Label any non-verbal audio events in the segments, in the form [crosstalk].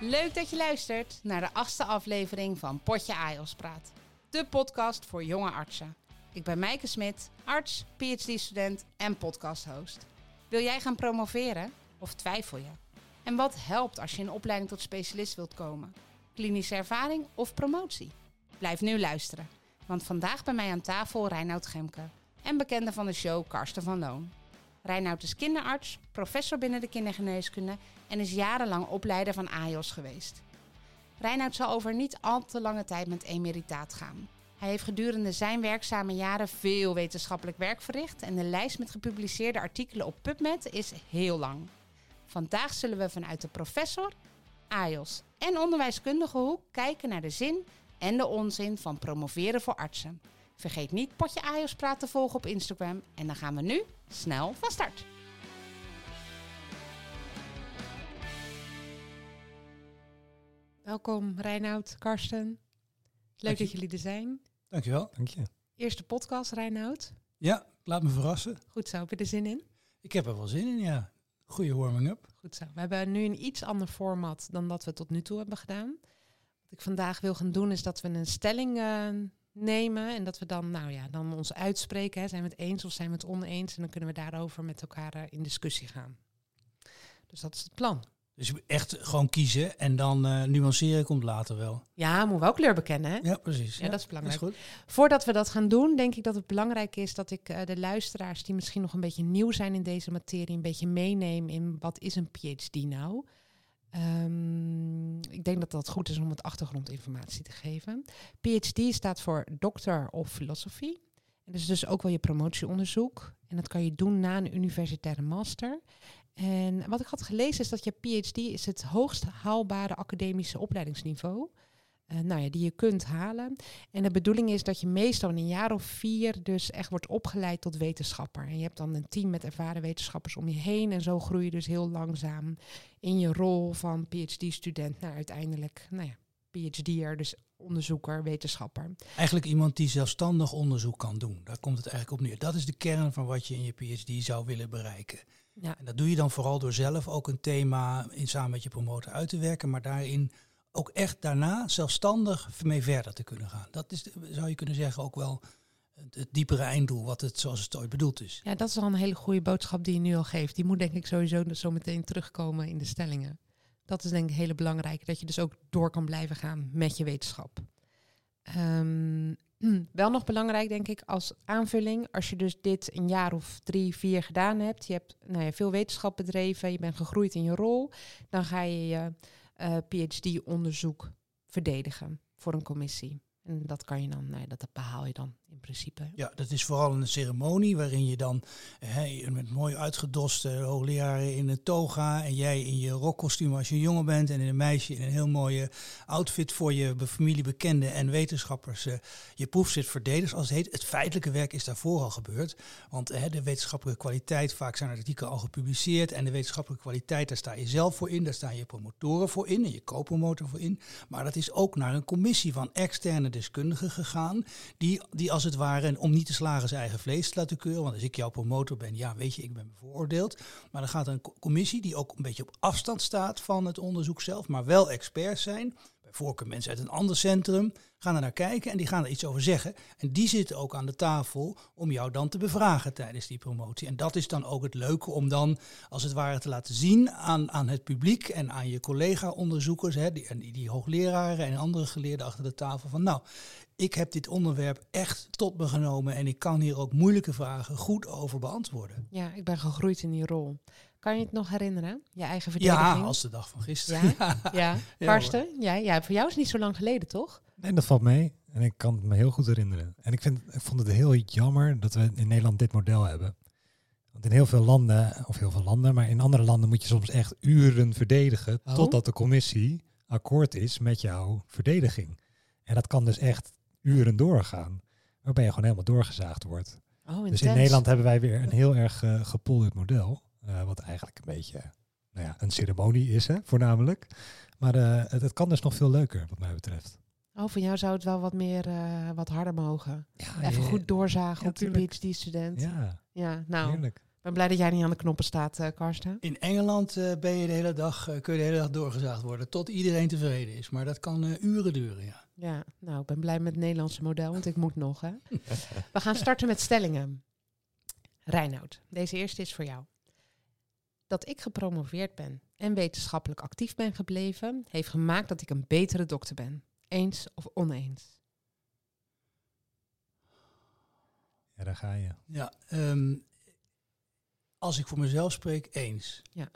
Leuk dat je luistert naar de achtste aflevering van Potje AIOS Praat. De podcast voor jonge artsen. Ik ben Mijke Smit, arts, PhD-student en podcasthost. Wil jij gaan promoveren of twijfel je? En wat helpt als je in opleiding tot specialist wilt komen? Klinische ervaring of promotie? Blijf nu luisteren, want vandaag bij mij aan tafel Reinoud Gemke en bekende van de show Karsten van Loon. Reinoud is kinderarts, professor binnen de kindergeneeskunde en is jarenlang opleider van AIOS geweest. Reinoud zal over niet al te lange tijd met emeritaat gaan. Hij heeft gedurende zijn werkzame jaren veel wetenschappelijk werk verricht en de lijst met gepubliceerde artikelen op PubMed is heel lang. Vandaag zullen we vanuit de professor, AIOS en onderwijskundige hoek kijken naar de zin en de onzin van promoveren voor artsen. Vergeet niet Potje AIOS Praat te volgen op Instagram en dan gaan we nu snel van start. Welkom Reinoud, Karsten. Leuk Dank je. dat jullie er zijn. Dankjewel. Dank je. Eerste podcast, Reinoud. Ja, laat me verrassen. Goed zo, heb je er zin in? Ik heb er wel zin in, ja. Goeie warming-up. Goed zo. We hebben nu een iets ander format dan dat we tot nu toe hebben gedaan. Wat ik vandaag wil gaan doen is dat we een stelling eh, nemen en dat we dan, nou ja, dan ons uitspreken. Hè. Zijn we het eens of zijn we het oneens? En dan kunnen we daarover met elkaar eh, in discussie gaan. Dus dat is het plan. Dus echt gewoon kiezen en dan eh, nuanceren komt later wel. Ja, moeten we wel kleur bekennen, hè? Ja, precies. Ja, dat is Dat is belangrijk. goed. Voordat we dat gaan doen, denk ik dat het belangrijk is dat ik eh, de luisteraars die misschien nog een beetje nieuw zijn in deze materie, een beetje meeneem in wat is een PhD nou. Ehm, ik denk dat dat goed is om het achtergrondinformatie te geven. PhD staat voor Doctor of Philosophy. En dat is dus ook wel je promotieonderzoek. En dat kan je doen na een universitaire master. En wat ik had gelezen is dat je PhD is het hoogst haalbare academische opleidingsniveau. Eh, nou ja, die je kunt halen. En de bedoeling is dat je meestal in een jaar of vier dus echt wordt opgeleid tot wetenschapper. En je hebt dan een team met ervaren wetenschappers om je heen. En zo groei je dus heel langzaam in je rol van PhD-student naar uiteindelijk, nou ja, PhD'er, dus onderzoeker, wetenschapper. Eigenlijk iemand die zelfstandig onderzoek kan doen. Daar komt het eigenlijk op neer. Dat is de kern van wat je in je PhD zou willen bereiken. Ja. En dat doe je dan vooral door zelf ook een thema in samen met je promotor uit te werken, maar daarin ook echt daarna zelfstandig mee verder te kunnen gaan. Dat is, zou je kunnen zeggen, ook wel het, diepere einddoel, wat het zoals het ooit bedoeld is. Ja, dat is al een hele goede boodschap die je nu al geeft. Die moet denk ik sowieso zo meteen terugkomen in de stellingen. Dat is denk ik hele belangrijke, dat je dus ook door kan blijven gaan met je wetenschap. Ehm, [clears throat] wel nog belangrijk denk ik als aanvulling, als je dus dit een jaar of drie, vier gedaan hebt, je hebt nou ja, veel wetenschap bedreven, je bent gegroeid in je rol, dan ga je je eh, PhD-onderzoek verdedigen voor een commissie. En dat kan je dan, nou ja, dat behaal je dan in principe. Ja, dat is vooral een ceremonie waarin je dan hè, met mooi uitgedoste hoogleraren in een toga en jij in je rockkostuum als je jongen bent en een meisje in een heel mooie outfit voor je be- familie, bekenden en wetenschappers eh, je proefschrift verdedigt. Zoals het heet, het feitelijke werk is daarvoor al gebeurd. Want hè, de wetenschappelijke kwaliteit, vaak zijn artikelen al gepubliceerd en de wetenschappelijke kwaliteit, daar sta je zelf voor in, daar staan je promotoren voor in en je co-promotor voor in. Maar dat is ook naar een commissie van externe deskundigen gegaan, die, die als het ware, om niet te slagen zijn eigen vlees te laten keuren, want als ik jouw promotor ben, ja weet je, ik ben bevooroordeeld. Maar dan gaat een co- commissie die ook een beetje op afstand staat van het onderzoek zelf, maar wel experts zijn, voorkeur mensen uit een ander centrum, gaan er naar kijken en die gaan er iets over zeggen. En die zitten ook aan de tafel om jou dan te bevragen tijdens die promotie. En dat is dan ook het leuke om dan als het ware te laten zien aan, aan het publiek en aan je collega-onderzoekers, hè, die, die hoogleraren en andere geleerden achter de tafel, van nou, ik heb dit onderwerp echt tot me genomen en ik kan hier ook moeilijke vragen goed over beantwoorden. Ja, ik ben gegroeid in die rol. Kan je het nog herinneren? Je eigen verdediging? Ja, als de dag van gisteren. Ja? [laughs] Ja. Karsten, jij? Ja, voor jou is het niet zo lang geleden, toch? Nee, dat valt mee. En ik kan het me heel goed herinneren. En ik, vind, ik vond het heel jammer dat we in Nederland dit model hebben. Want in heel veel landen, of heel veel landen, maar in andere landen moet je soms echt uren verdedigen. Oh. Totdat de commissie akkoord is met jouw verdediging. En dat kan dus echt uren doorgaan. Waarbij je gewoon helemaal doorgezaagd wordt. Oh, Dus in Nederland hebben wij weer een heel erg uh, gepolderd model. Uh, wat eigenlijk een beetje nou ja, een ceremonie is, hè, voornamelijk. Maar uh, het, het, kan dus nog veel leuker, wat mij betreft. Oh, van jou zou het wel wat meer, wat harder mogen. Ja, Even ja, goed doorzagen ja, op de PhD-student. Ja, ja, nou. heerlijk. ben blij dat jij niet aan de knoppen staat, uh, Karsten. In Engeland uh, ben je de hele dag, uh, kun je de hele dag doorgezaagd worden tot iedereen tevreden is. Maar dat kan uren duren, ja. Ja, nou, ik ben blij met het Nederlandse model, want ik moet nog. Hè. [laughs] We gaan starten met stellingen. Reinoud, deze eerste is voor jou. Dat ik gepromoveerd ben en wetenschappelijk actief ben gebleven, heeft gemaakt dat ik een betere dokter ben. Eens of oneens? Ja, daar ga je. Ja, um, als ik voor mezelf spreek, eens. Ja.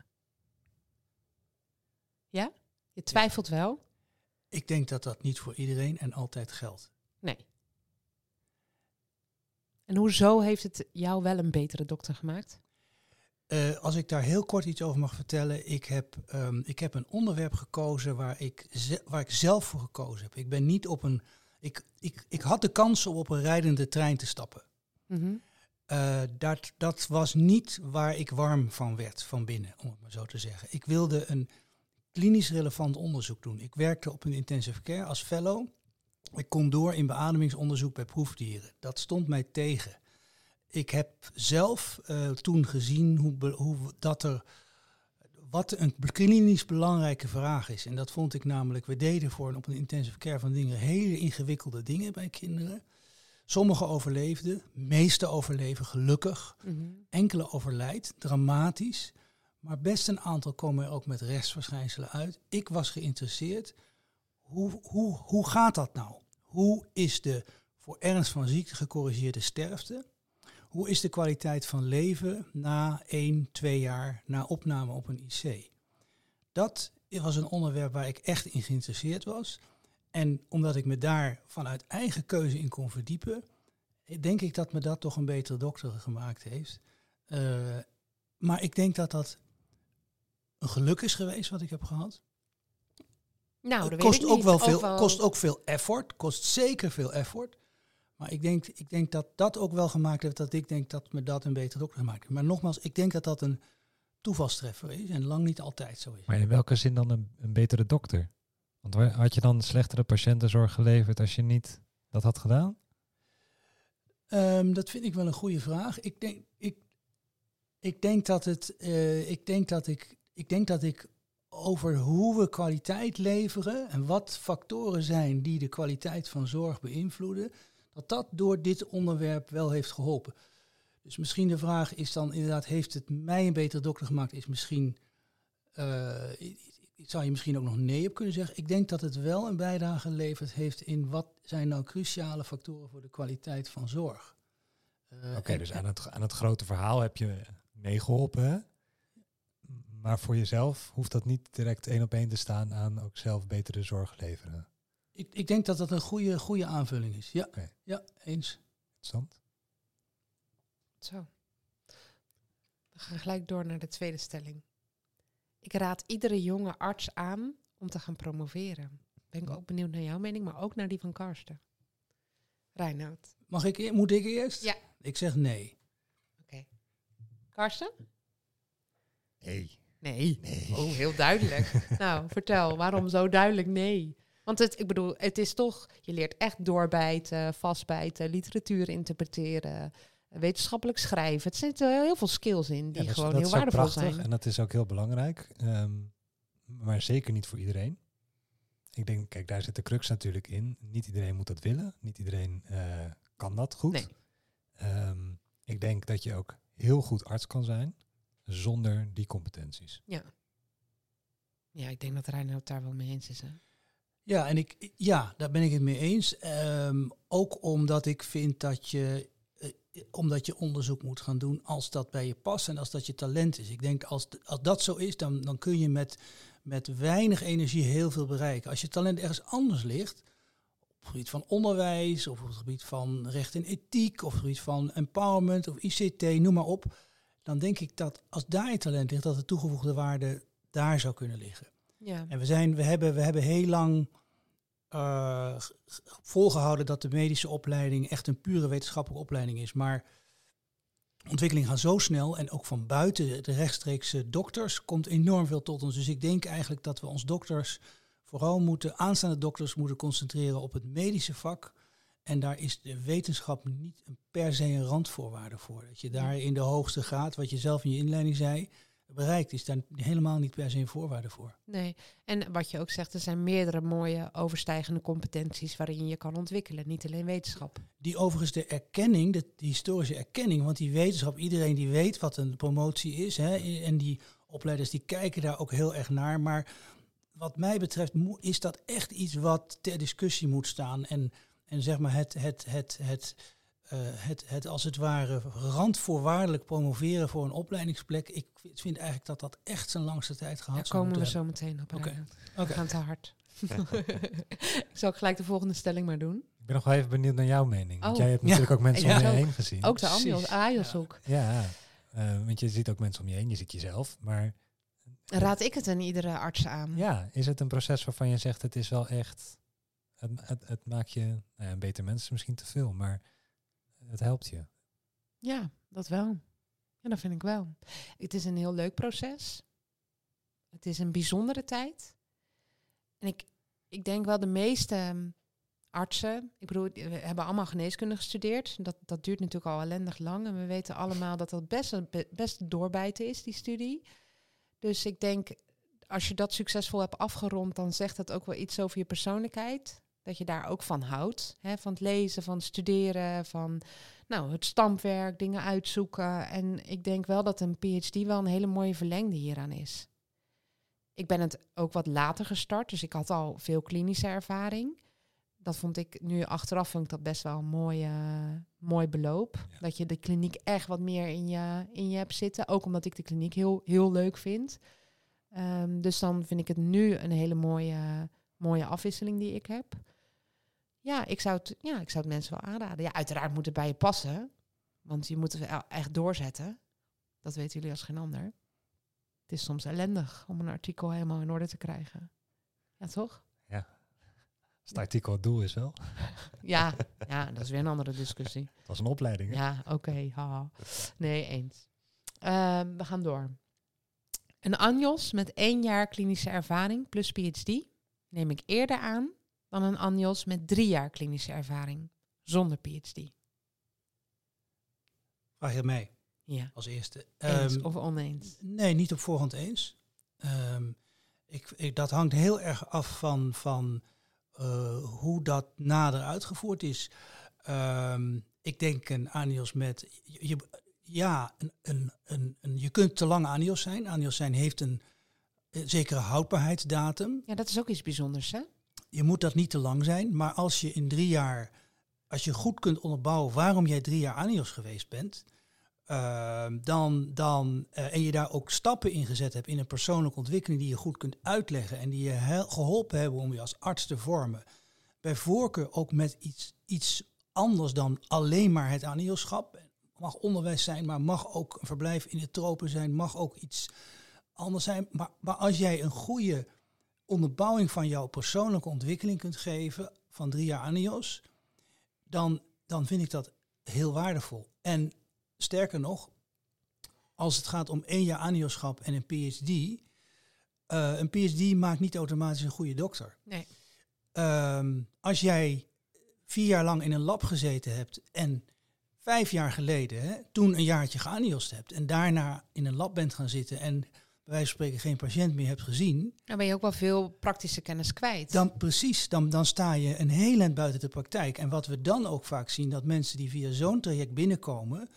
Ja? Je twijfelt wel? Ik denk dat dat niet voor iedereen en altijd geldt. Nee. En hoezo heeft het jou wel een betere dokter gemaakt? Uh, als ik daar heel kort iets over mag vertellen. Ik heb, um, ik heb een onderwerp gekozen waar ik, waar ik zelf voor gekozen heb. Ik ben niet op een. Ik, ik, ik had de kans om op een rijdende trein te stappen. Mm -hmm. Uh, dat, dat was niet waar ik warm van werd van binnen, om het maar zo te zeggen. Ik wilde een klinisch relevant onderzoek doen. Ik werkte op een intensive care als fellow. Ik kon door in beademingsonderzoek bij proefdieren. Dat stond mij tegen. Ik heb zelf uh, toen gezien hoe, hoe dat er wat een klinisch belangrijke vraag is. En dat vond ik namelijk, we deden voor op een intensive care van dingen hele ingewikkelde dingen bij kinderen. Sommigen overleefden, meeste overleven gelukkig. Mm Enkele overlijdt, dramatisch. Maar best een aantal komen er ook met restverschijnselen uit. Ik was geïnteresseerd, hoe, hoe, hoe gaat dat nou? Hoe is de voor ernst van ziekte gecorrigeerde sterfte? Hoe is de kwaliteit van leven na één, twee jaar na opname op een IC? Dat was een onderwerp waar ik echt in geïnteresseerd was. En omdat ik me daar vanuit eigen keuze in kon verdiepen, denk ik dat me dat toch een betere dokter gemaakt heeft. Uh, maar ik denk dat dat een geluk is geweest wat ik heb gehad. Nou, dat kost weet ook niet. wel veel, kost ook veel effort, kost zeker veel effort. Maar ik denk, ik denk dat dat ook wel gemaakt heeft dat ik denk dat me dat een betere dokter gemaakt heeft. Maar nogmaals, ik denk dat dat een toevalstreffer is en lang niet altijd zo is. Maar in welke zin dan een, een betere dokter? Want had je dan slechtere patiëntenzorg geleverd als je niet dat had gedaan? Um, dat vind ik wel een goede vraag. Ik denk, ik, ik denk dat het, uh, ik denk dat ik, ik denk dat ik over hoe we kwaliteit leveren en wat factoren zijn die de kwaliteit van zorg beïnvloeden, dat dat door dit onderwerp wel heeft geholpen. Dus misschien de vraag is dan inderdaad, heeft het mij een betere dokter gemaakt? Is misschien, uh, zou je misschien ook nog nee op kunnen zeggen. Ik denk dat het wel een bijdrage geleverd heeft in wat zijn nou cruciale factoren voor de kwaliteit van zorg. Uh, Oké, okay, dus aan het, aan het grote verhaal heb je meegeholpen. Maar voor jezelf hoeft dat niet direct één op één te staan aan ook zelf betere zorg leveren. Ik, ik denk dat dat een goede, goede aanvulling is. Ja, okay. ja eens. Interessant. Zo. We gaan gelijk door naar de tweede stelling. Ik raad iedere jonge arts aan om te gaan promoveren. Ben ik ook benieuwd naar jouw mening, maar ook naar die van Karsten. Reinoud. Mag ik, e-, moet ik eerst? Ja. Ik zeg nee. Oké. Okay. Karsten? Nee. Nee. nee. Oh, heel duidelijk. [laughs] nou, vertel, waarom zo duidelijk nee? Want het, ik bedoel, het is toch, je leert echt doorbijten, vastbijten, literatuur interpreteren, wetenschappelijk schrijven. Het zitten heel veel skills in die ja, dat, gewoon dat heel waardevol prachtig, zijn. En dat is ook heel belangrijk, um, maar zeker niet voor iedereen. Ik denk, kijk, daar zit de crux natuurlijk in. Niet iedereen moet dat willen, niet iedereen uh, kan dat goed. Nee. Um, ik denk dat je ook heel goed arts kan zijn zonder die competenties. Ja. Ja, ik denk dat Reinoud daar wel mee eens is. Hè? Ja, en ik, ja, daar ben ik het mee eens. Um, ook omdat ik vind dat je, uh, omdat je onderzoek moet gaan doen als dat bij je past en als dat je talent is. Ik denk als, als dat zo is, dan, dan kun je met, met weinig energie heel veel bereiken. Als je talent ergens anders ligt, op het gebied van onderwijs, of op het gebied van recht en ethiek, of op het gebied van empowerment of ICT, noem maar op, dan denk ik dat als daar je talent ligt, dat de toegevoegde waarde daar zou kunnen liggen. Ja. En we, zijn, we, hebben, we hebben heel lang uh, volgehouden dat de medische opleiding echt een pure wetenschappelijke opleiding is. Maar ontwikkeling gaat zo snel en ook van buiten de rechtstreekse dokters komt enorm veel tot ons. Dus ik denk eigenlijk dat we ons dokters vooral moeten, aanstaande dokters moeten concentreren op het medische vak. En daar is de wetenschap niet per se een randvoorwaarde voor. Dat je daar in de hoogste graad, wat je zelf in je inleiding zei, bereikt, is daar helemaal niet per se een voorwaarde voor. Nee, en wat je ook zegt, er zijn meerdere mooie overstijgende competenties waarin je kan ontwikkelen, niet alleen wetenschap. Die overigens de erkenning, de, historische erkenning, want die wetenschap, iedereen die weet wat een promotie is, hè, en die opleiders die kijken daar ook heel erg naar, maar wat mij betreft is dat echt iets wat ter discussie moet staan en, en zeg maar het, het, het, het uh, het, het als het ware randvoorwaardelijk promoveren voor een opleidingsplek. Ik vind eigenlijk dat dat echt zijn langste tijd gehad Daar komen we zo meteen op. Oké. Okay. We gaan te hard. [laughs] Zal ik gelijk de volgende stelling maar doen? Ik ben nog wel even benieuwd naar jouw mening. Want oh. jij hebt natuurlijk ook mensen om je heen gezien. Ook de Amios, Ajos ook. Ja, uh, want je ziet ook mensen om je heen, je ziet jezelf. Maar Raad ik het aan iedere arts aan? Ja, is het een proces waarvan je zegt het is wel echt... Het, het, het maakt je nou ja, een beter mens misschien te veel, maar het helpt je. Ja, dat wel. Ja, dat vind ik wel. Het is een heel leuk proces. Het is een bijzondere tijd. En ik, ik denk wel de meeste ehm, artsen, ik bedoel, we hebben allemaal geneeskunde gestudeerd. Dat, dat duurt natuurlijk al ellendig lang. En we weten allemaal dat dat best, best doorbijten is, die studie. Dus ik denk, als je dat succesvol hebt afgerond, dan zegt dat ook wel iets over je persoonlijkheid dat je daar ook van houdt. Hè, van het lezen, van studeren, van nou, het stampwerk, dingen uitzoeken. En ik denk wel dat een PhD wel een hele mooie verlengde hieraan is. Ik ben het ook wat later gestart, dus ik had al veel klinische ervaring. Dat vond ik nu achteraf vond ik dat best wel een mooi, mooi beloop. Dat je de kliniek echt wat meer in je, in je hebt zitten. Ook omdat ik de kliniek heel, heel leuk vind. Um, dus dan vind ik het nu een hele mooie, mooie afwisseling die ik heb. Ja, ik zou het, ja, ik zou het mensen wel aanraden. Ja, uiteraard moet het bij je passen. Want je moet het echt doorzetten. Dat weten jullie als geen ander. Het is soms ellendig om een artikel helemaal in orde te krijgen. Ja, toch? Ja. Het artikel het doel is wel. [laughs] ja, ja, dat is weer een andere discussie. Het was een opleiding. Hè? Ja, oké. nee, eens. Ehm, we gaan door. Een ANJOS met één jaar klinische ervaring plus PhD neem ik eerder aan dan een ANJOS met drie jaar klinische ervaring zonder PhD. Vraag je mij? Ja. Als eerste. Eens um, of oneens? Nee, niet op voorhand eens. Um, ik, ik, dat hangt heel erg af van, van uh, hoe dat nader uitgevoerd is. Um, ik denk een anios met... Je, ja, een, een, een, je kunt te lang anios zijn. Anios zijn heeft een zekere houdbaarheidsdatum. Ja, dat is ook iets bijzonders, hè? je moet dat niet te lang zijn, maar als je in drie jaar, als je goed kunt onderbouwen waarom jij drie jaar Anios geweest bent, uh, dan, dan, uh, en je daar ook stappen in gezet hebt in een persoonlijke ontwikkeling die je goed kunt uitleggen en die je geholpen hebben om je als arts te vormen, bij voorkeur ook met iets, iets anders dan alleen maar het Anioschap. Mag onderwijs zijn, maar mag ook een verblijf in de tropen zijn, mag ook iets anders zijn. Maar, maar als jij een goede onderbouwing van jouw persoonlijke ontwikkeling kunt geven van drie jaar anios, dan, dan vind ik dat heel waardevol. En sterker nog, als het gaat om één jaar anioschap en een PhD, uh, eh, een PhD maakt niet automatisch een goede dokter. Nee. Um, als jij vier jaar lang in een lab gezeten hebt en vijf jaar geleden hè, toen een jaartje geaniost hebt en daarna in een lab bent gaan zitten en wij van spreken geen patiënt meer hebt gezien. Dan ben je ook wel veel praktische kennis kwijt. Dan precies, dan, dan sta je een heel eind buiten de praktijk. En wat we dan ook vaak zien, dat mensen die via zo'n traject binnenkomen,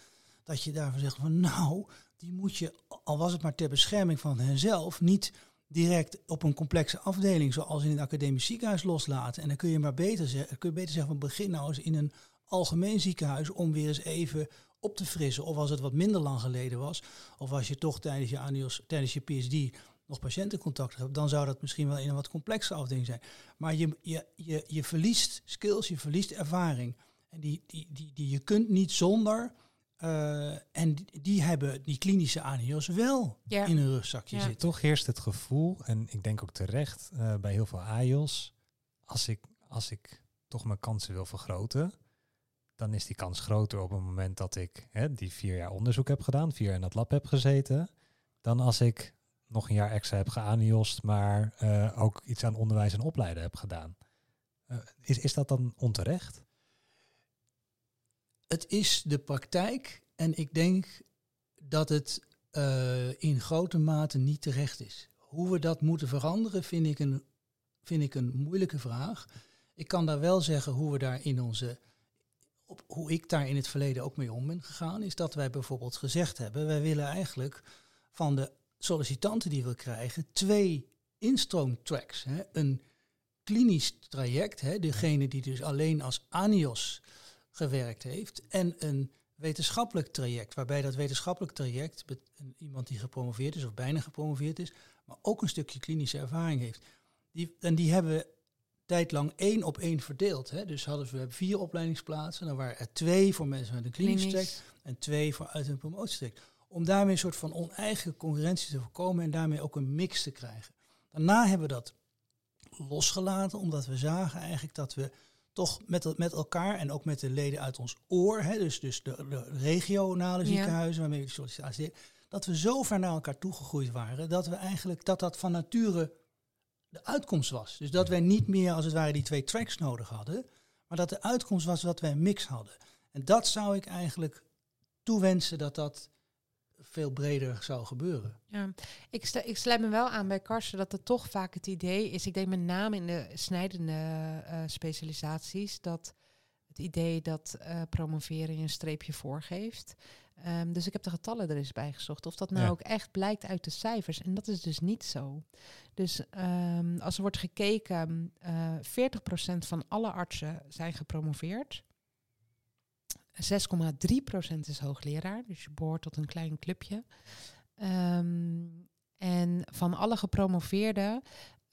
dat je daarvan zegt van nou, die moet je, al was het maar ter bescherming van henzelf, niet direct op een complexe afdeling zoals in een academisch ziekenhuis loslaten. En dan kun je maar beter, zeggen, kun je beter zeggen van begin nou eens in een algemeen ziekenhuis om weer eens even op te frissen. Of als het wat minder lang geleden was, of als je toch tijdens je anios, tijdens je PhD nog patiëntencontact hebt, dan zou dat misschien wel in een wat complexe afdeling zijn. Maar je, je, je, je verliest skills, je verliest ervaring. En die, die, die, die je kunt niet zonder. Uh, en die, die, hebben die klinische anios wel ja. in een rugzakje zitten. Toch heerst het gevoel, en ik denk ook terecht uh, bij heel veel AIOS, als ik, als ik toch mijn kansen wil vergroten, dan is die kans groter op het moment dat ik hè, die vier jaar onderzoek heb gedaan, vier jaar in dat lab heb gezeten, dan als ik nog een jaar extra heb geaniost, maar uh, ook iets aan onderwijs en opleiden heb gedaan. Uh, is, is dat dan onterecht? het is de praktijk en ik denk dat het eh, in grote mate niet terecht is. Hoe we dat moeten veranderen vind ik, een, vind ik een moeilijke vraag. Ik kan daar wel zeggen hoe we daar in onze hoe ik daar in het verleden ook mee om ben gegaan, is dat wij bijvoorbeeld gezegd hebben, wij willen eigenlijk van de sollicitanten die we krijgen twee instroomtracks. Hè. Een klinisch traject, hè, degene die dus alleen als ANIOS gewerkt heeft, en een wetenschappelijk traject, waarbij dat wetenschappelijk traject iemand die gepromoveerd is of bijna gepromoveerd is, maar ook een stukje klinische ervaring heeft. Die, en die hebben tijdlang één op één verdeeld. Hè. Dus hadden we vier opleidingsplaatsen, dan waren er twee voor mensen met een klinische traject en twee voor uit een promotietraject. Om daarmee een soort van oneigen concurrentie te voorkomen en daarmee ook een mix te krijgen. Daarna hebben we dat losgelaten, omdat we zagen eigenlijk dat we toch met, met elkaar en ook met de leden uit ons oor, hè, dus, dus de, de regionale ziekenhuizen waarmee we de sollicitatie dat we zo ver naar elkaar toegegroeid waren, dat we eigenlijk dat dat van nature de uitkomst was. Dus dat wij niet meer als het ware die twee tracks nodig hadden, maar dat de uitkomst was dat wij een mix hadden. En dat zou ik eigenlijk toewensen dat dat veel breder zou gebeuren. Ja, ik, ik sluit me wel aan bij Karsten dat er toch vaak het idee is, ik denk met name in de snijdende uh, specialisaties, dat het idee dat uh, promoveren je een streepje voorgeeft. Um, dus ik heb de getallen er eens bij gezocht. Of dat nou ook echt blijkt uit de cijfers. En dat is dus niet zo. Dus um, als er wordt gekeken, uh, eh, 40% van alle artsen zijn gepromoveerd. 6,3% is hoogleraar, dus je behoort tot een klein clubje. Um, en van alle gepromoveerde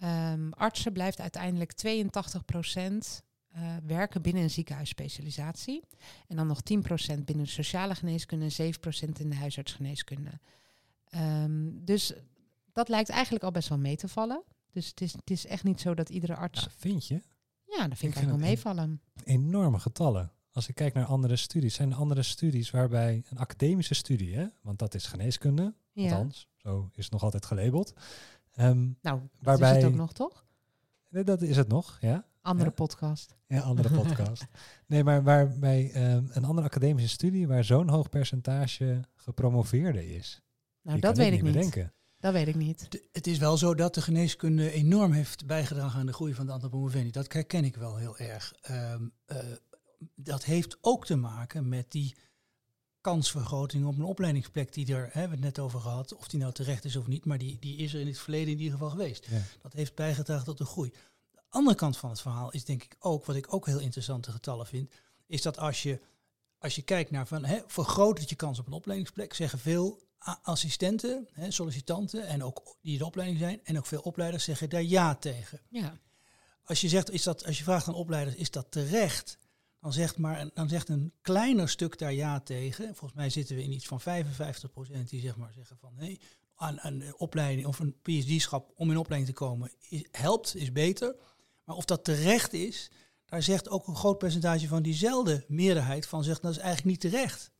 um, artsen blijft uiteindelijk 82% uh, werken binnen een ziekenhuisspecialisatie. En dan nog 10% binnen de sociale geneeskunde en 7% in de huisartsgeneeskunde. Um, dus dat lijkt eigenlijk al best wel mee te vallen. Dus het is, het is echt niet zo dat iedere arts. Ja, vind je? Ja, dat vind ik, ik eigenlijk wel meevallen. Enorme getallen. Als ik kijk naar andere studies, zijn er andere studies waarbij een academische studie, hè, want dat is geneeskunde, ja. althans, zo is het nog altijd gelabeld. Um, nou, waarbij, is het ook nog, toch? Dat is het nog, ja. Andere podcast. Ja, andere [laughs] podcast. nee, maar waarbij um, een andere academische studie waar zo'n hoog percentage gepromoveerde is. Nou, dat weet ik niet. Bedenken. Dat weet ik niet. het is wel zo dat de geneeskunde enorm heeft bijgedragen aan de groei van de anthropomorfenie. Dat herken ik wel heel erg. Um, uh, dat heeft ook te maken met die kansvergroting op een opleidingsplek die er, hebben we het net over gehad, of die nou terecht is of niet, maar die, die is er in het verleden in ieder geval geweest. Dat heeft bijgedragen tot de groei. De andere kant van het verhaal is denk ik ook, wat ik ook heel interessante getallen vind, is dat als je, als je kijkt naar van, hè, vergroot het je kans op een opleidingsplek, zeggen veel assistenten, hè, sollicitanten en ook die de opleiding zijn, en ook veel opleiders zeggen daar ja tegen. Ja. Als je zegt, is dat, als je vraagt aan opleiders, is dat terecht? dan zegt, maar, dan zegt een kleiner stuk daar ja tegen. Volgens mij zitten we in iets van 55% die zeg maar zeggen van nee, aan een opleiding of een PhD-schap om in opleiding te komen is, helpt, is beter. Maar of dat terecht is, daar zegt ook een groot percentage van diezelfde meerderheid van zegt dat is eigenlijk niet terecht.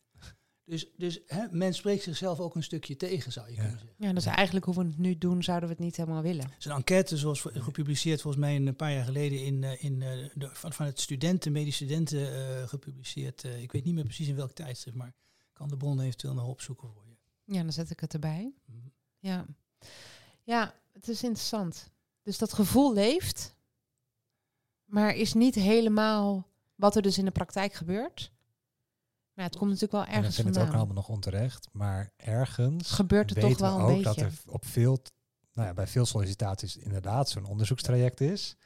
Dus, dus hè, men spreekt zichzelf ook een stukje tegen, zou je kunnen zeggen. Ja, dus eigenlijk hoe we het nu doen, zouden we het niet helemaal willen. Het is een enquête, zoals gepubliceerd volgens mij een paar jaar geleden in, eh, in, eh, de, van, van het studenten, medische studenten uh, gepubliceerd. Uh, ik weet niet meer precies in welk tijdstip, maar ik kan de bron eventueel nog opzoeken voor je. Ja, dan zet ik het erbij. Mhm. Ja. ja, het is interessant. Dus dat gevoel leeft, maar is niet helemaal wat er dus in de praktijk gebeurt. Ja, het komt natuurlijk wel ergens vandaan. Ik vind het ook allemaal nog onterecht, maar ergens gebeurt het toch wel een ook beetje. dat er op veel, nou ja, bij veel sollicitaties inderdaad zo'n onderzoekstraject is.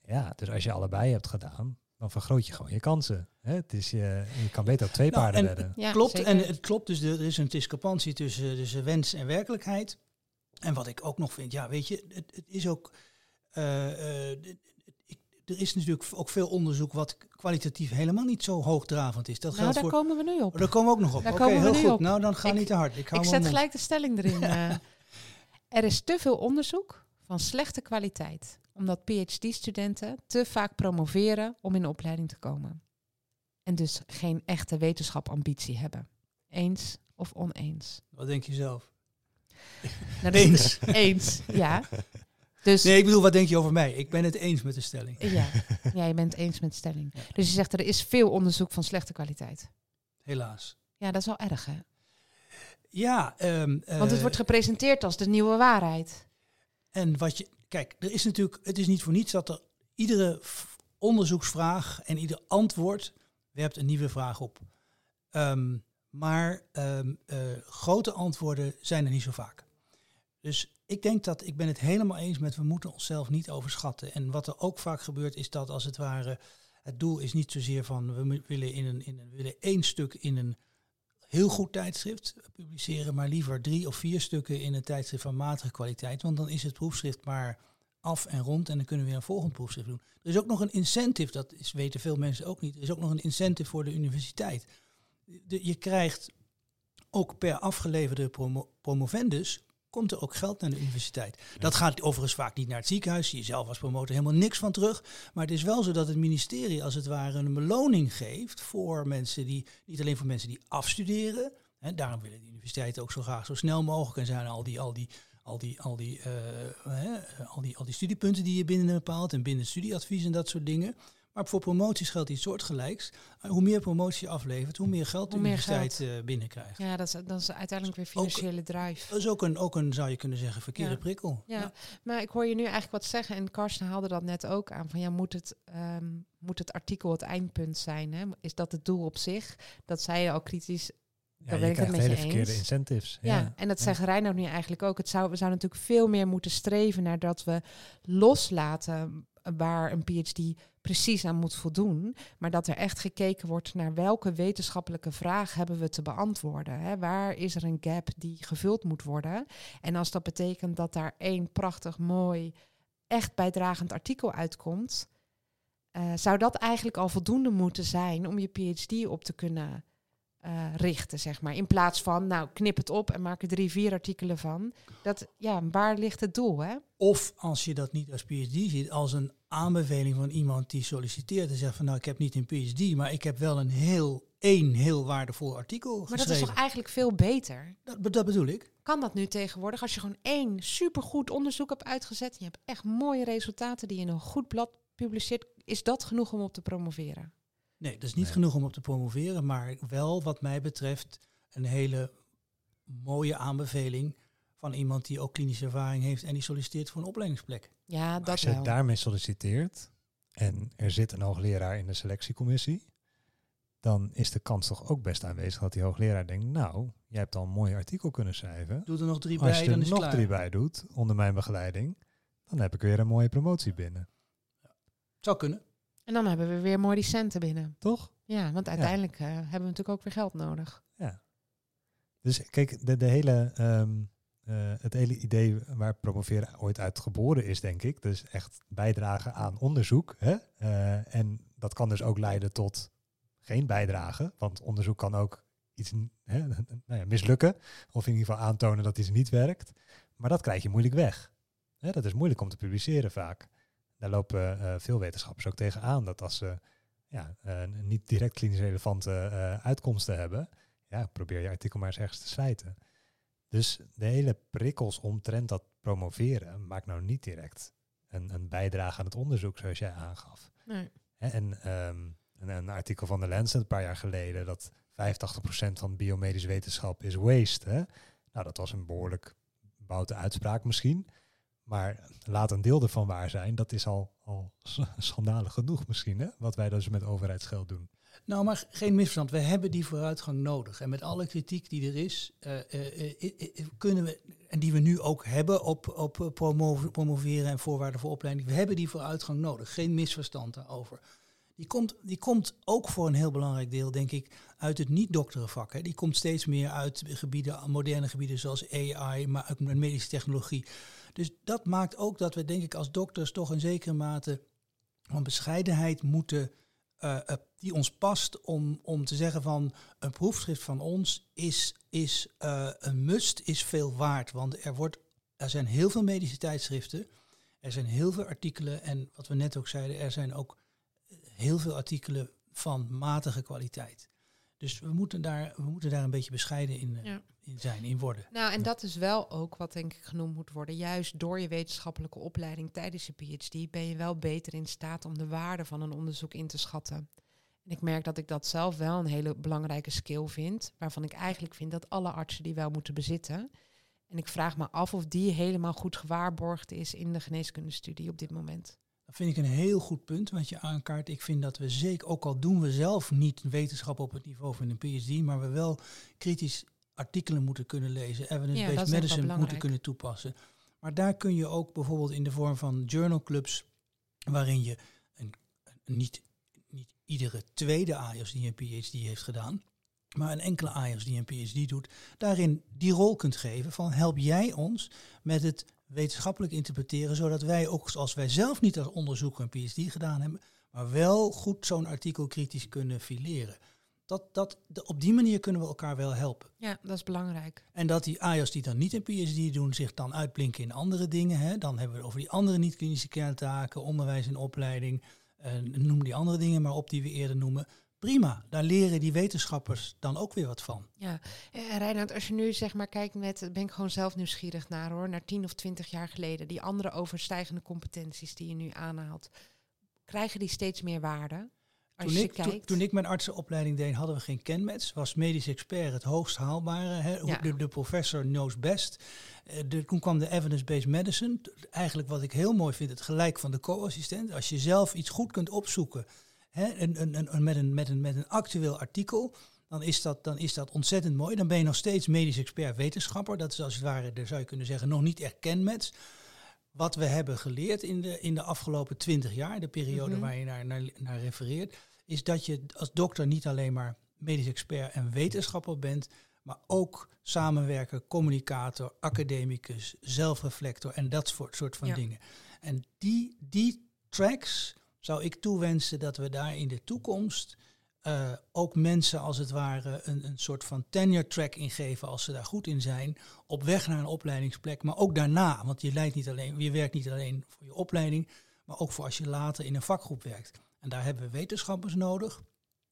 Ja, dus als je allebei hebt gedaan, dan vergroot je gewoon je kansen. Hè? Het is, je, je kan beter op twee nou, paarden redden. Ja, klopt, en het klopt, dus er is een discrepantie tussen, tussen wens en werkelijkheid. En wat ik ook nog vind, ja, weet je, het, het is ook. Uh, uh, er is natuurlijk ook veel onderzoek wat kwalitatief helemaal niet zo hoogdravend is. Dat nou, daar komen we nu op. Oh, daar komen we ook nog op. Oké, heel goed. Op. Nou, dan ga ik, niet te hard. Ik, ik zet gelijk de stelling erin. uh, [laughs] er is te veel onderzoek van slechte kwaliteit, omdat PhD-studenten te vaak promoveren om in de opleiding te komen. En dus geen echte wetenschapambitie hebben. Eens of oneens? Wat denk je zelf? Nou, eens. [laughs] eens, ja. Dus Nee, ik bedoel, wat denk je over mij? Ik ben het eens met de stelling. ja, [laughs] ja, je bent het eens met de stelling. Dus je zegt er is veel onderzoek van slechte kwaliteit. Helaas. Ja, dat is wel erg, hè? Ja, ehm, Want het eh, wordt gepresenteerd als de nieuwe waarheid. En wat je, kijk, er is natuurlijk, het is niet voor niets dat er iedere onderzoeksvraag en ieder antwoord werpt een nieuwe vraag op. Ehm, maar ehm, eh, grote antwoorden zijn er niet zo vaak. Dus ik denk dat ik ben het helemaal eens met we moeten onszelf niet overschatten. En wat er ook vaak gebeurt is dat als het ware het doel is niet zozeer van we willen in een, in een willen één stuk in een heel goed tijdschrift publiceren, maar liever drie of vier stukken in een tijdschrift van matige kwaliteit. Want dan is het proefschrift maar af en rond en dan kunnen we weer een volgend proefschrift doen. Er is ook nog een incentive, dat is, weten veel mensen ook niet. Er is ook nog een incentive voor de universiteit. De, je krijgt ook per afgeleverde promo- promovendus komt er ook geld naar de universiteit. Dat gaat overigens vaak niet naar het ziekenhuis. Zie je zelf als promotor helemaal niks van terug. Maar het is wel zo dat het ministerie als het ware een beloning geeft voor mensen die, niet alleen voor mensen die afstuderen. Hè, daarom willen de universiteiten ook zo graag zo snel mogelijk. En zijn al die, al die, al die, al die, eh, hè, al die, al die studiepunten die je binnen bepaalt en binnen studieadvies en dat soort dingen. Maar voor promoties geldt iets soortgelijks. Uh, hoe meer promotie je aflevert, hoe meer geld de Hoe meer universiteit eh, binnenkrijgt. Ja, dat is, dat is uiteindelijk weer Ook- financiële drive. Dat is ook een, ook een, zou je kunnen zeggen, verkeerde Ja. prikkel. Ja, maar ik hoor je nu eigenlijk wat zeggen. En Karsten haalde dat net ook aan. Van ja, moet het, ehm, moet het artikel het eindpunt zijn? Hè? Is dat het doel op zich? Dat zei je al kritisch. Ja, ben ik het met je hele verkeerde eens. incentives. Ja, en dat ja. zegt Reinoud nu eigenlijk ook. Het zou, we zouden natuurlijk veel meer moeten streven naar dat we loslaten waar een PhD precies aan moet voldoen. Maar dat er echt gekeken wordt naar welke wetenschappelijke vraag hebben we te beantwoorden. Hè? Waar is er een gap die gevuld moet worden? En als dat betekent dat daar één prachtig mooi, echt bijdragend artikel uitkomt, eh, zou dat eigenlijk al voldoende moeten zijn om je PhD op te kunnen eh, richten, zeg maar. In plaats van, nou, knip het op en maak er drie, vier artikelen van. Dat, ja, waar ligt het doel, hè? Of als je dat niet als PhD ziet, als een aanbeveling van iemand die solliciteert en zegt van nou ik heb niet een PhD, maar ik heb wel een heel, één heel waardevol artikel Maar dat is toch eigenlijk veel beter? dat, dat bedoel ik. Kan dat nu tegenwoordig? Als je gewoon één supergoed onderzoek hebt uitgezet... en je hebt echt mooie resultaten die je in een goed blad publiceert... is dat genoeg om op te promoveren? Nee, dat is niet Nee. genoeg om op te promoveren, maar wel wat mij betreft een hele mooie aanbeveling van iemand die ook klinische ervaring heeft en die solliciteert voor een opleidingsplek. Ja, Maar dat als je wel. daarmee solliciteert en er zit een hoogleraar in de selectiecommissie, dan is de kans toch ook best aanwezig dat die hoogleraar denkt, nou, jij hebt al een mooi artikel kunnen schrijven. Doe er nog drie Als bij, je dan er is het nog klaar. drie bij doet, onder mijn begeleiding, dan heb ik weer een mooie promotie binnen. Zou kunnen. En dan hebben we weer mooi die centen binnen. Toch? Ja, want uiteindelijk eh, hebben we natuurlijk ook weer geld nodig. Dus kijk, de, de hele, ehm, eh, het hele idee waar promoveren ooit uit geboren is, denk ik. Dus echt bijdragen aan onderzoek. Hè? Eh, en dat kan dus ook leiden tot geen bijdrage. Want onderzoek kan ook iets hè, [laughs] nou ja, mislukken. Of in ieder geval aantonen dat iets niet werkt. Maar dat krijg je moeilijk weg. Hè, dat is moeilijk om te publiceren vaak. Daar lopen eh, veel wetenschappers ook tegen aan. Dat als ze ja, niet direct klinisch relevante uitkomsten hebben ja, probeer je artikel maar eens ergens te slijten. Dus de hele prikkels omtrent dat promoveren maakt nou niet direct een, een bijdrage aan het onderzoek, zoals jij aangaf. Nee. En ehm, een, een artikel van de Lancet een paar jaar geleden dat 85% van biomedische wetenschap is waste. Hè? Nou, dat was een behoorlijk boute uitspraak misschien. Maar laat een deel ervan waar zijn, dat is al, al schandalig genoeg misschien, hè? wat wij dus met overheidsgeld doen. Nou, maar geen misverstand. We hebben die vooruitgang nodig. En met alle kritiek die er is, eh, eh, eh, kunnen we, en die we nu ook hebben op, op promo- promoveren en voorwaarden voor opleiding, we hebben die vooruitgang nodig. Geen misverstand daarover. Die komt, die komt ook voor een heel belangrijk deel, denk ik, uit het niet-dokterenvak. Die komt steeds meer uit gebieden, moderne gebieden zoals AI, maar ook medische technologie. Dus dat maakt ook dat we, denk ik, als dokters toch in zekere mate van bescheidenheid moeten eh, eh, die ons past om, om te zeggen van een proefschrift van ons is, is eh, een must, is veel waard. Want er, wordt, er zijn heel veel medische tijdschriften, er zijn heel veel artikelen en wat we net ook zeiden, er zijn ook heel veel artikelen van matige kwaliteit. Dus we moeten daar, we moeten daar een beetje bescheiden in, eh, Ja. in zijn, in worden. Nou, en dat is wel ook wat denk ik genoemd moet worden. Juist door je wetenschappelijke opleiding tijdens je PhD ben je wel beter in staat om de waarde van een onderzoek in te schatten. En ik merk dat ik dat zelf wel een hele belangrijke skill vind, waarvan ik eigenlijk vind dat alle artsen die wel moeten bezitten. En ik vraag me af of die helemaal goed gewaarborgd is in de geneeskundestudie op dit moment. Dat vind ik een heel goed punt wat je aankaart. Ik vind dat we zeker, ook al doen we zelf niet wetenschap op het niveau van een PhD, maar we wel kritisch artikelen moeten kunnen lezen, Ja, evidence-based wel medicine moeten kunnen toepassen. Maar daar kun je ook bijvoorbeeld in de vorm van journalclubs, waarin je een, een- niet, niet iedere tweede AIOS die een PhD heeft gedaan, maar een enkele AIOS die een PhD doet, daarin die rol kunt geven van help jij ons met het wetenschappelijk interpreteren, zodat wij ook als wij zelf niet als onderzoeker een PhD gedaan hebben, maar wel goed zo'n artikel kritisch kunnen fileren. Dat, dat, de- op die manier kunnen we elkaar wel helpen. Ja, dat is belangrijk. En dat die AIOS die dan niet een PhD doen, zich dan uitblinken in andere dingen. Hè. Dan hebben we het over die andere niet-klinische kerntaken, onderwijs en opleiding. eh, noem die andere dingen maar op die we eerder noemen. Prima, daar leren die wetenschappers dan ook weer wat van. Ja, eh, Reinhard, als je nu zeg maar kijkt met, ben ik gewoon zelf nieuwsgierig naar hoor, naar tien of twintig jaar geleden, die andere overstijgende competenties die je nu aanhaalt, krijgen die steeds meer waarde? Als Toen je ik, kijkt. toen ik mijn artsenopleiding deed, hadden we geen kenmets. Was medisch expert het hoogst haalbare. Ja. De, de professor knows best. Eh, de, toen kwam de evidence-based medicine. Eigenlijk wat ik heel mooi vind, het gelijk van de co-assistent. Als je zelf iets goed kunt opzoeken hè, een, een, een, een- met, een, met, een, met een actueel artikel, dan is, dat, dan is dat ontzettend mooi. Dan ben je nog steeds medisch expert wetenschapper. Dat is als het ware, daar zou je kunnen zeggen, nog niet echt kenmets. Wat we hebben geleerd in de, in de afgelopen twintig jaar, de periode Mhm. waar je naar, naar, naar refereert, is dat je als dokter niet alleen maar medisch expert en wetenschapper bent, maar ook samenwerker, communicator, academicus, zelfreflector en dat soort, soort van Ja. dingen. En die, die tracks zou ik toewensen dat we daar in de toekomst eh, ook mensen als het ware een, een soort van tenure track ingeven als ze daar goed in zijn, op weg naar een opleidingsplek, maar ook daarna. Want je, leidt niet alleen, je werkt niet alleen voor je opleiding, maar ook voor als je later in een vakgroep werkt. En daar hebben we wetenschappers nodig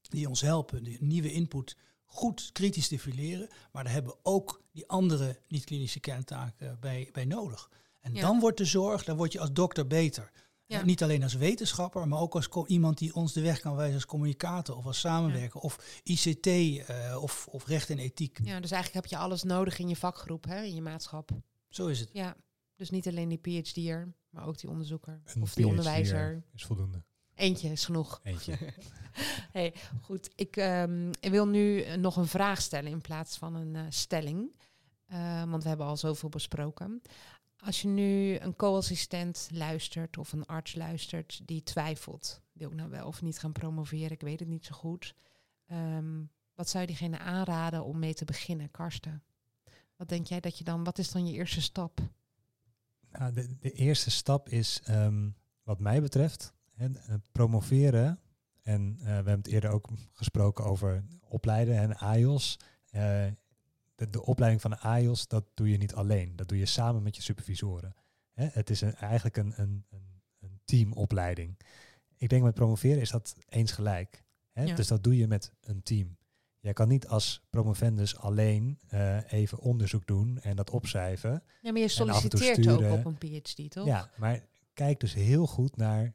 die ons helpen de nieuwe input goed kritisch te fileren. Maar daar hebben we ook die andere niet-klinische kerntaken bij, bij nodig. En Ja. dan wordt de zorg, dan word je als dokter beter. Ja. Niet alleen als wetenschapper, maar ook als iemand die ons de weg kan wijzen als communicator of als samenwerker of ICT eh, of, of recht en ethiek. Ja, dus eigenlijk heb je alles nodig in je vakgroep, hè, in je maatschap. Zo is het. Ja, dus niet alleen die PhD'er, maar ook die onderzoeker Een of die PhD onderwijzer. is voldoende. Eentje is genoeg. Eentje. [laughs] Hey, goed, ik, ehm, ik wil nu eh, nog een vraag stellen in plaats van een eh, stelling. Eh, want we hebben al zoveel besproken. Als je nu een co-assistent luistert of een arts luistert die twijfelt, wil ik nou wel of niet gaan promoveren, ik weet het niet zo goed. Ehm, wat zou diegene aanraden om mee te beginnen, Karsten? Wat denk jij dat je dan, wat is dan je eerste stap? Nou, de, de eerste stap is, ehm, wat mij betreft, hè, eh, promoveren. En eh, we hebben het eerder ook gesproken over opleiden en AIOS. Eh, de, de opleiding van de AIOS, dat doe je niet alleen. Dat doe je samen met je supervisoren. Hè, het is een, eigenlijk een, een, een, een teamopleiding. Ik denk met promoveren is dat eens gelijk. Hè? Ja. Dus dat doe je met een team. Jij kan niet als promovendus alleen eh, even onderzoek doen en dat opschrijven. Ja, maar je solliciteert ook op een PhD, toch? Ja, maar kijk dus heel goed naar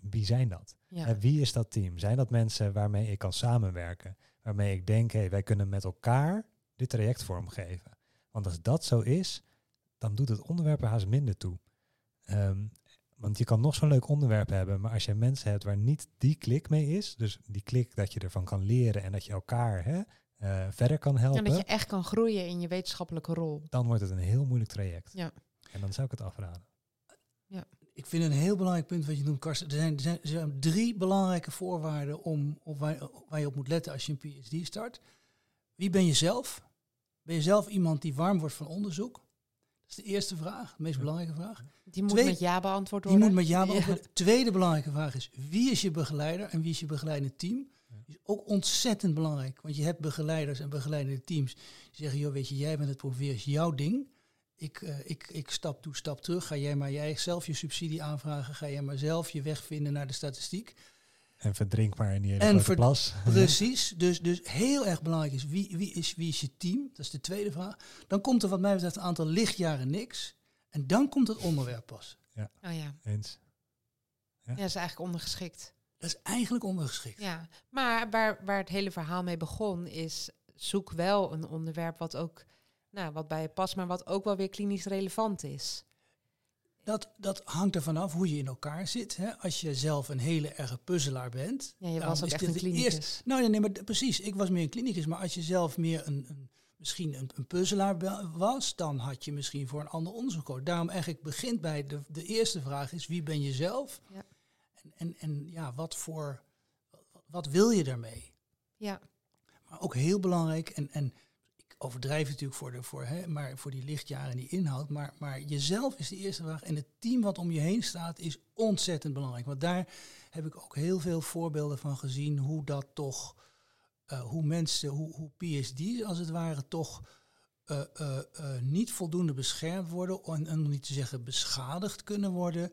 wie zijn dat? Ja. En wie is dat team? Zijn dat mensen waarmee ik kan samenwerken? Waarmee ik denk, hé, wij kunnen met elkaar dit traject vormgeven. Want als dat zo is, dan doet het onderwerp er haast minder toe. Ehm, want je kan nog zo'n leuk onderwerp hebben, maar als je mensen hebt waar niet die klik mee is, dus die klik dat je ervan kan leren en dat je elkaar hè, eh, verder kan helpen, En dat je echt kan groeien in je wetenschappelijke rol. dan wordt het een heel moeilijk traject. Ja. En dan zou ik het afraden. Ik vind een heel belangrijk punt wat je noemt, Karsten. Er zijn, er zijn, er zijn drie belangrijke voorwaarden om, op waar, waar je op moet letten als je een PhD start. Wie ben je zelf? Ben je zelf iemand die warm wordt van onderzoek? Dat is de eerste vraag, de meest belangrijke vraag. Die moet Twee- met ja beantwoord Die worden. moet met ja Ja. beantwoorden. Tweede belangrijke vraag is, wie is je begeleider en wie is je begeleidend team? Die is ook ontzettend belangrijk, want je hebt begeleiders en begeleidende teams die zeggen, joh, weet je, jij bent het promoveren, is jouw ding. Ik, eh, ik, ik stap toe, stap terug. Ga jij maar jij zelf je subsidie aanvragen. Ga jij maar zelf je weg vinden naar de statistiek. En verdrinkbaar in die hele En grote ver- plas. [laughs] Precies. Dus, dus heel erg belangrijk is wie, wie, is wie is je team? Dat is de tweede vraag. Dan komt er wat mij betreft een aantal lichtjaren niks. En dan komt het onderwerp pas. Oh ja. Eens. ja, dat is eigenlijk ondergeschikt. Dat is eigenlijk ondergeschikt. Ja, maar waar, waar het hele verhaal mee begon is zoek wel een onderwerp wat ook, nou, wat bij je past, maar wat ook wel weer klinisch relevant is. Dat, dat hangt ervan af hoe je in elkaar zit. Hè. Als je zelf een hele erge puzzelaar bent. Ja, je was ook echt een klinicus. eerste- Nou, nee, nee, maar precies. Ik was meer een klinicus. Maar als je zelf meer een, een misschien een, een puzzelaar was, dan had je misschien voor een ander onderzoek gekozen. Daarom eigenlijk begint bij de, de eerste vraag is wie ben je zelf? Ja. En, en, en ja, wat voor, wat, wil je daarmee? Ja, Maar ook heel belangrijk, en, en overdrijf natuurlijk voor, de, voor, hè, maar voor die lichtjaren en die inhoud, maar, maar jezelf is de eerste vraag. En het team wat om je heen staat is ontzettend belangrijk. Want daar heb ik ook heel veel voorbeelden van gezien hoe dat toch, eh, hoe mensen, hoe, hoe PhD's als het ware toch eh, eh, niet voldoende beschermd worden, en, en om niet te zeggen beschadigd kunnen worden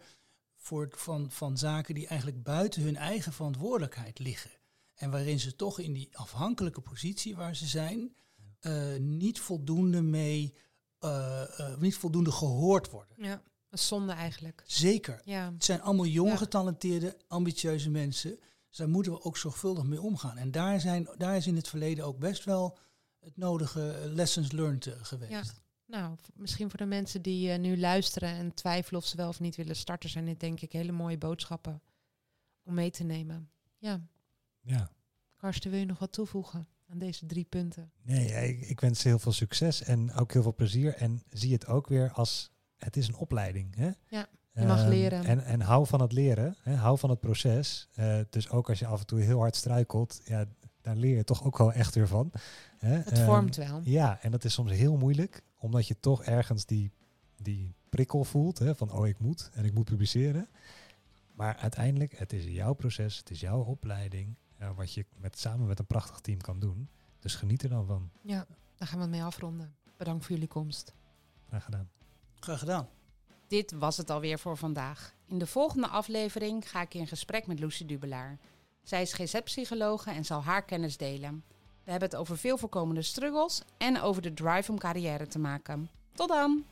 voor, van, van zaken die eigenlijk buiten hun eigen verantwoordelijkheid liggen. En waarin ze toch in die afhankelijke positie waar ze zijn, eh, niet voldoende mee, eh, eh, niet voldoende gehoord worden. ja. Een zonde eigenlijk. Zeker. Ja, Het zijn allemaal jonge, Ja. getalenteerde, ambitieuze mensen. Dus daar moeten we ook zorgvuldig mee omgaan. En daar, zijn, daar is in het verleden ook best wel het nodige lessons learned geweest. Ja. nou, misschien voor de mensen die nu luisteren en twijfelen of ze wel of niet willen starten, zijn dit denk ik hele mooie boodschappen om mee te nemen. Ja, Ja. Karsten, wil je nog wat toevoegen aan deze drie punten? Nee, ik, ik wens heel veel succes en ook heel veel plezier. En zie het ook weer als, het is een opleiding. Hè? Ja, je mag Ehm, leren. En, en hou van het leren, hè? hou van het proces. Eh, dus ook als je af en toe heel hard struikelt, ja, daar leer je toch ook wel echt weer van. Hè? Het Ehm, vormt wel. Ja, en dat is soms heel moeilijk, omdat je toch ergens die, die prikkel voelt hè, van oh ik moet en ik moet publiceren. Maar uiteindelijk, het is jouw proces, het is jouw opleiding, ja, wat je met, samen met een prachtig team kan doen. Dus geniet er dan van. Ja, daar gaan we het mee afronden. Bedankt voor jullie komst. Graag gedaan. Graag gedaan. Dit was het alweer voor vandaag. In de volgende aflevering ga ik in gesprek met Lucie Dubelaar. Zij is GZ-psychologe en zal haar kennis delen. We hebben het over veel voorkomende struggles en over de drive om carrière te maken. Tot dan!